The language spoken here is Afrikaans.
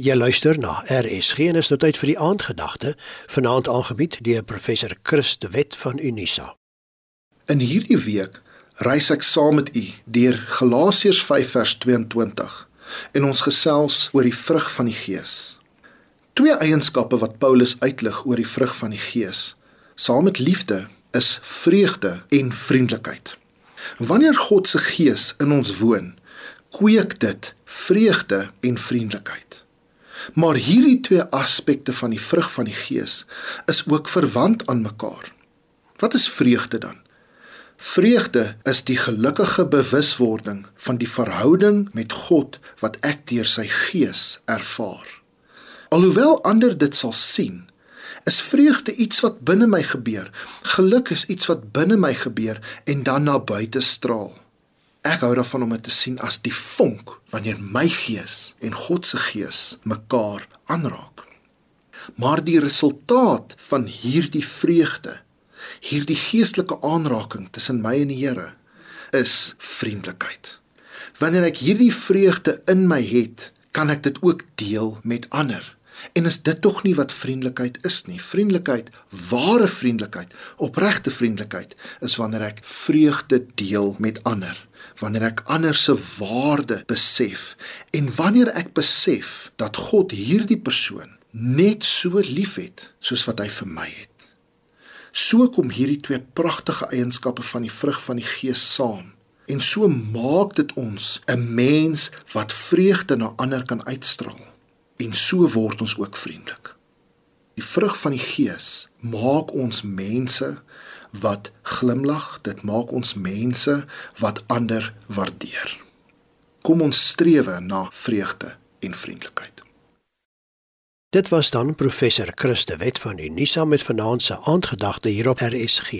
Jy luister na RSG en is nou tyd vir die aandgedagte vanaand aangebied deur professor Chris de Wet van Unisa. In hierdie week reis ek saam met u deur Galasiërs 5 vers 22 en ons gesels oor die vrug van die Gees. Twee eienskappe wat Paulus uitlig oor die vrug van die Gees, saam met liefde, is vreugde en vriendelikheid. Wanneer God se Gees in ons woon, kweek dit vreugde en vriendelikheid. Maar hierdie twee aspekte van die vrug van die Gees is ook verwant aan mekaar. Wat is vreugde dan? Vreugde is die gelukkige bewuswording van die verhouding met God wat ek deur sy Gees ervaar. Alhoewel ander dit sal sien, is vreugde iets wat binne my gebeur. Geluk is iets wat binne my gebeur en dan na buite straal. Ek hou daarvan om dit te sien as die vonk wanneer my gees en God se gees mekaar aanraak. Maar die resultaat van hierdie vreugde, hierdie geestelike aanraking tussen my en die Here, is vriendelikheid. Wanneer ek hierdie vreugde in my het, kan ek dit ook deel met ander. En is dit tog nie wat vriendelikheid is nie? Vriendelikheid, ware vriendelikheid, opregte vriendelikheid is wanneer ek vreugde deel met ander wanneer ek ander se waarde besef en wanneer ek besef dat God hierdie persoon net so liefhet soos wat hy vir my het. So kom hierdie twee pragtige eienskappe van die vrug van die Gees saam en so maak dit ons 'n mens wat vreugde na ander kan uitstraal en so word ons ook vriendelik. Die vrug van die Gees maak ons mense wat glimlag, dit maak ons mense wat ander waardeer. Kom ons strewe na vreugde en vriendelikheid. Dit was dan professor Christe Wet van Unisa met vanaand se aandgedagte hier op RSG.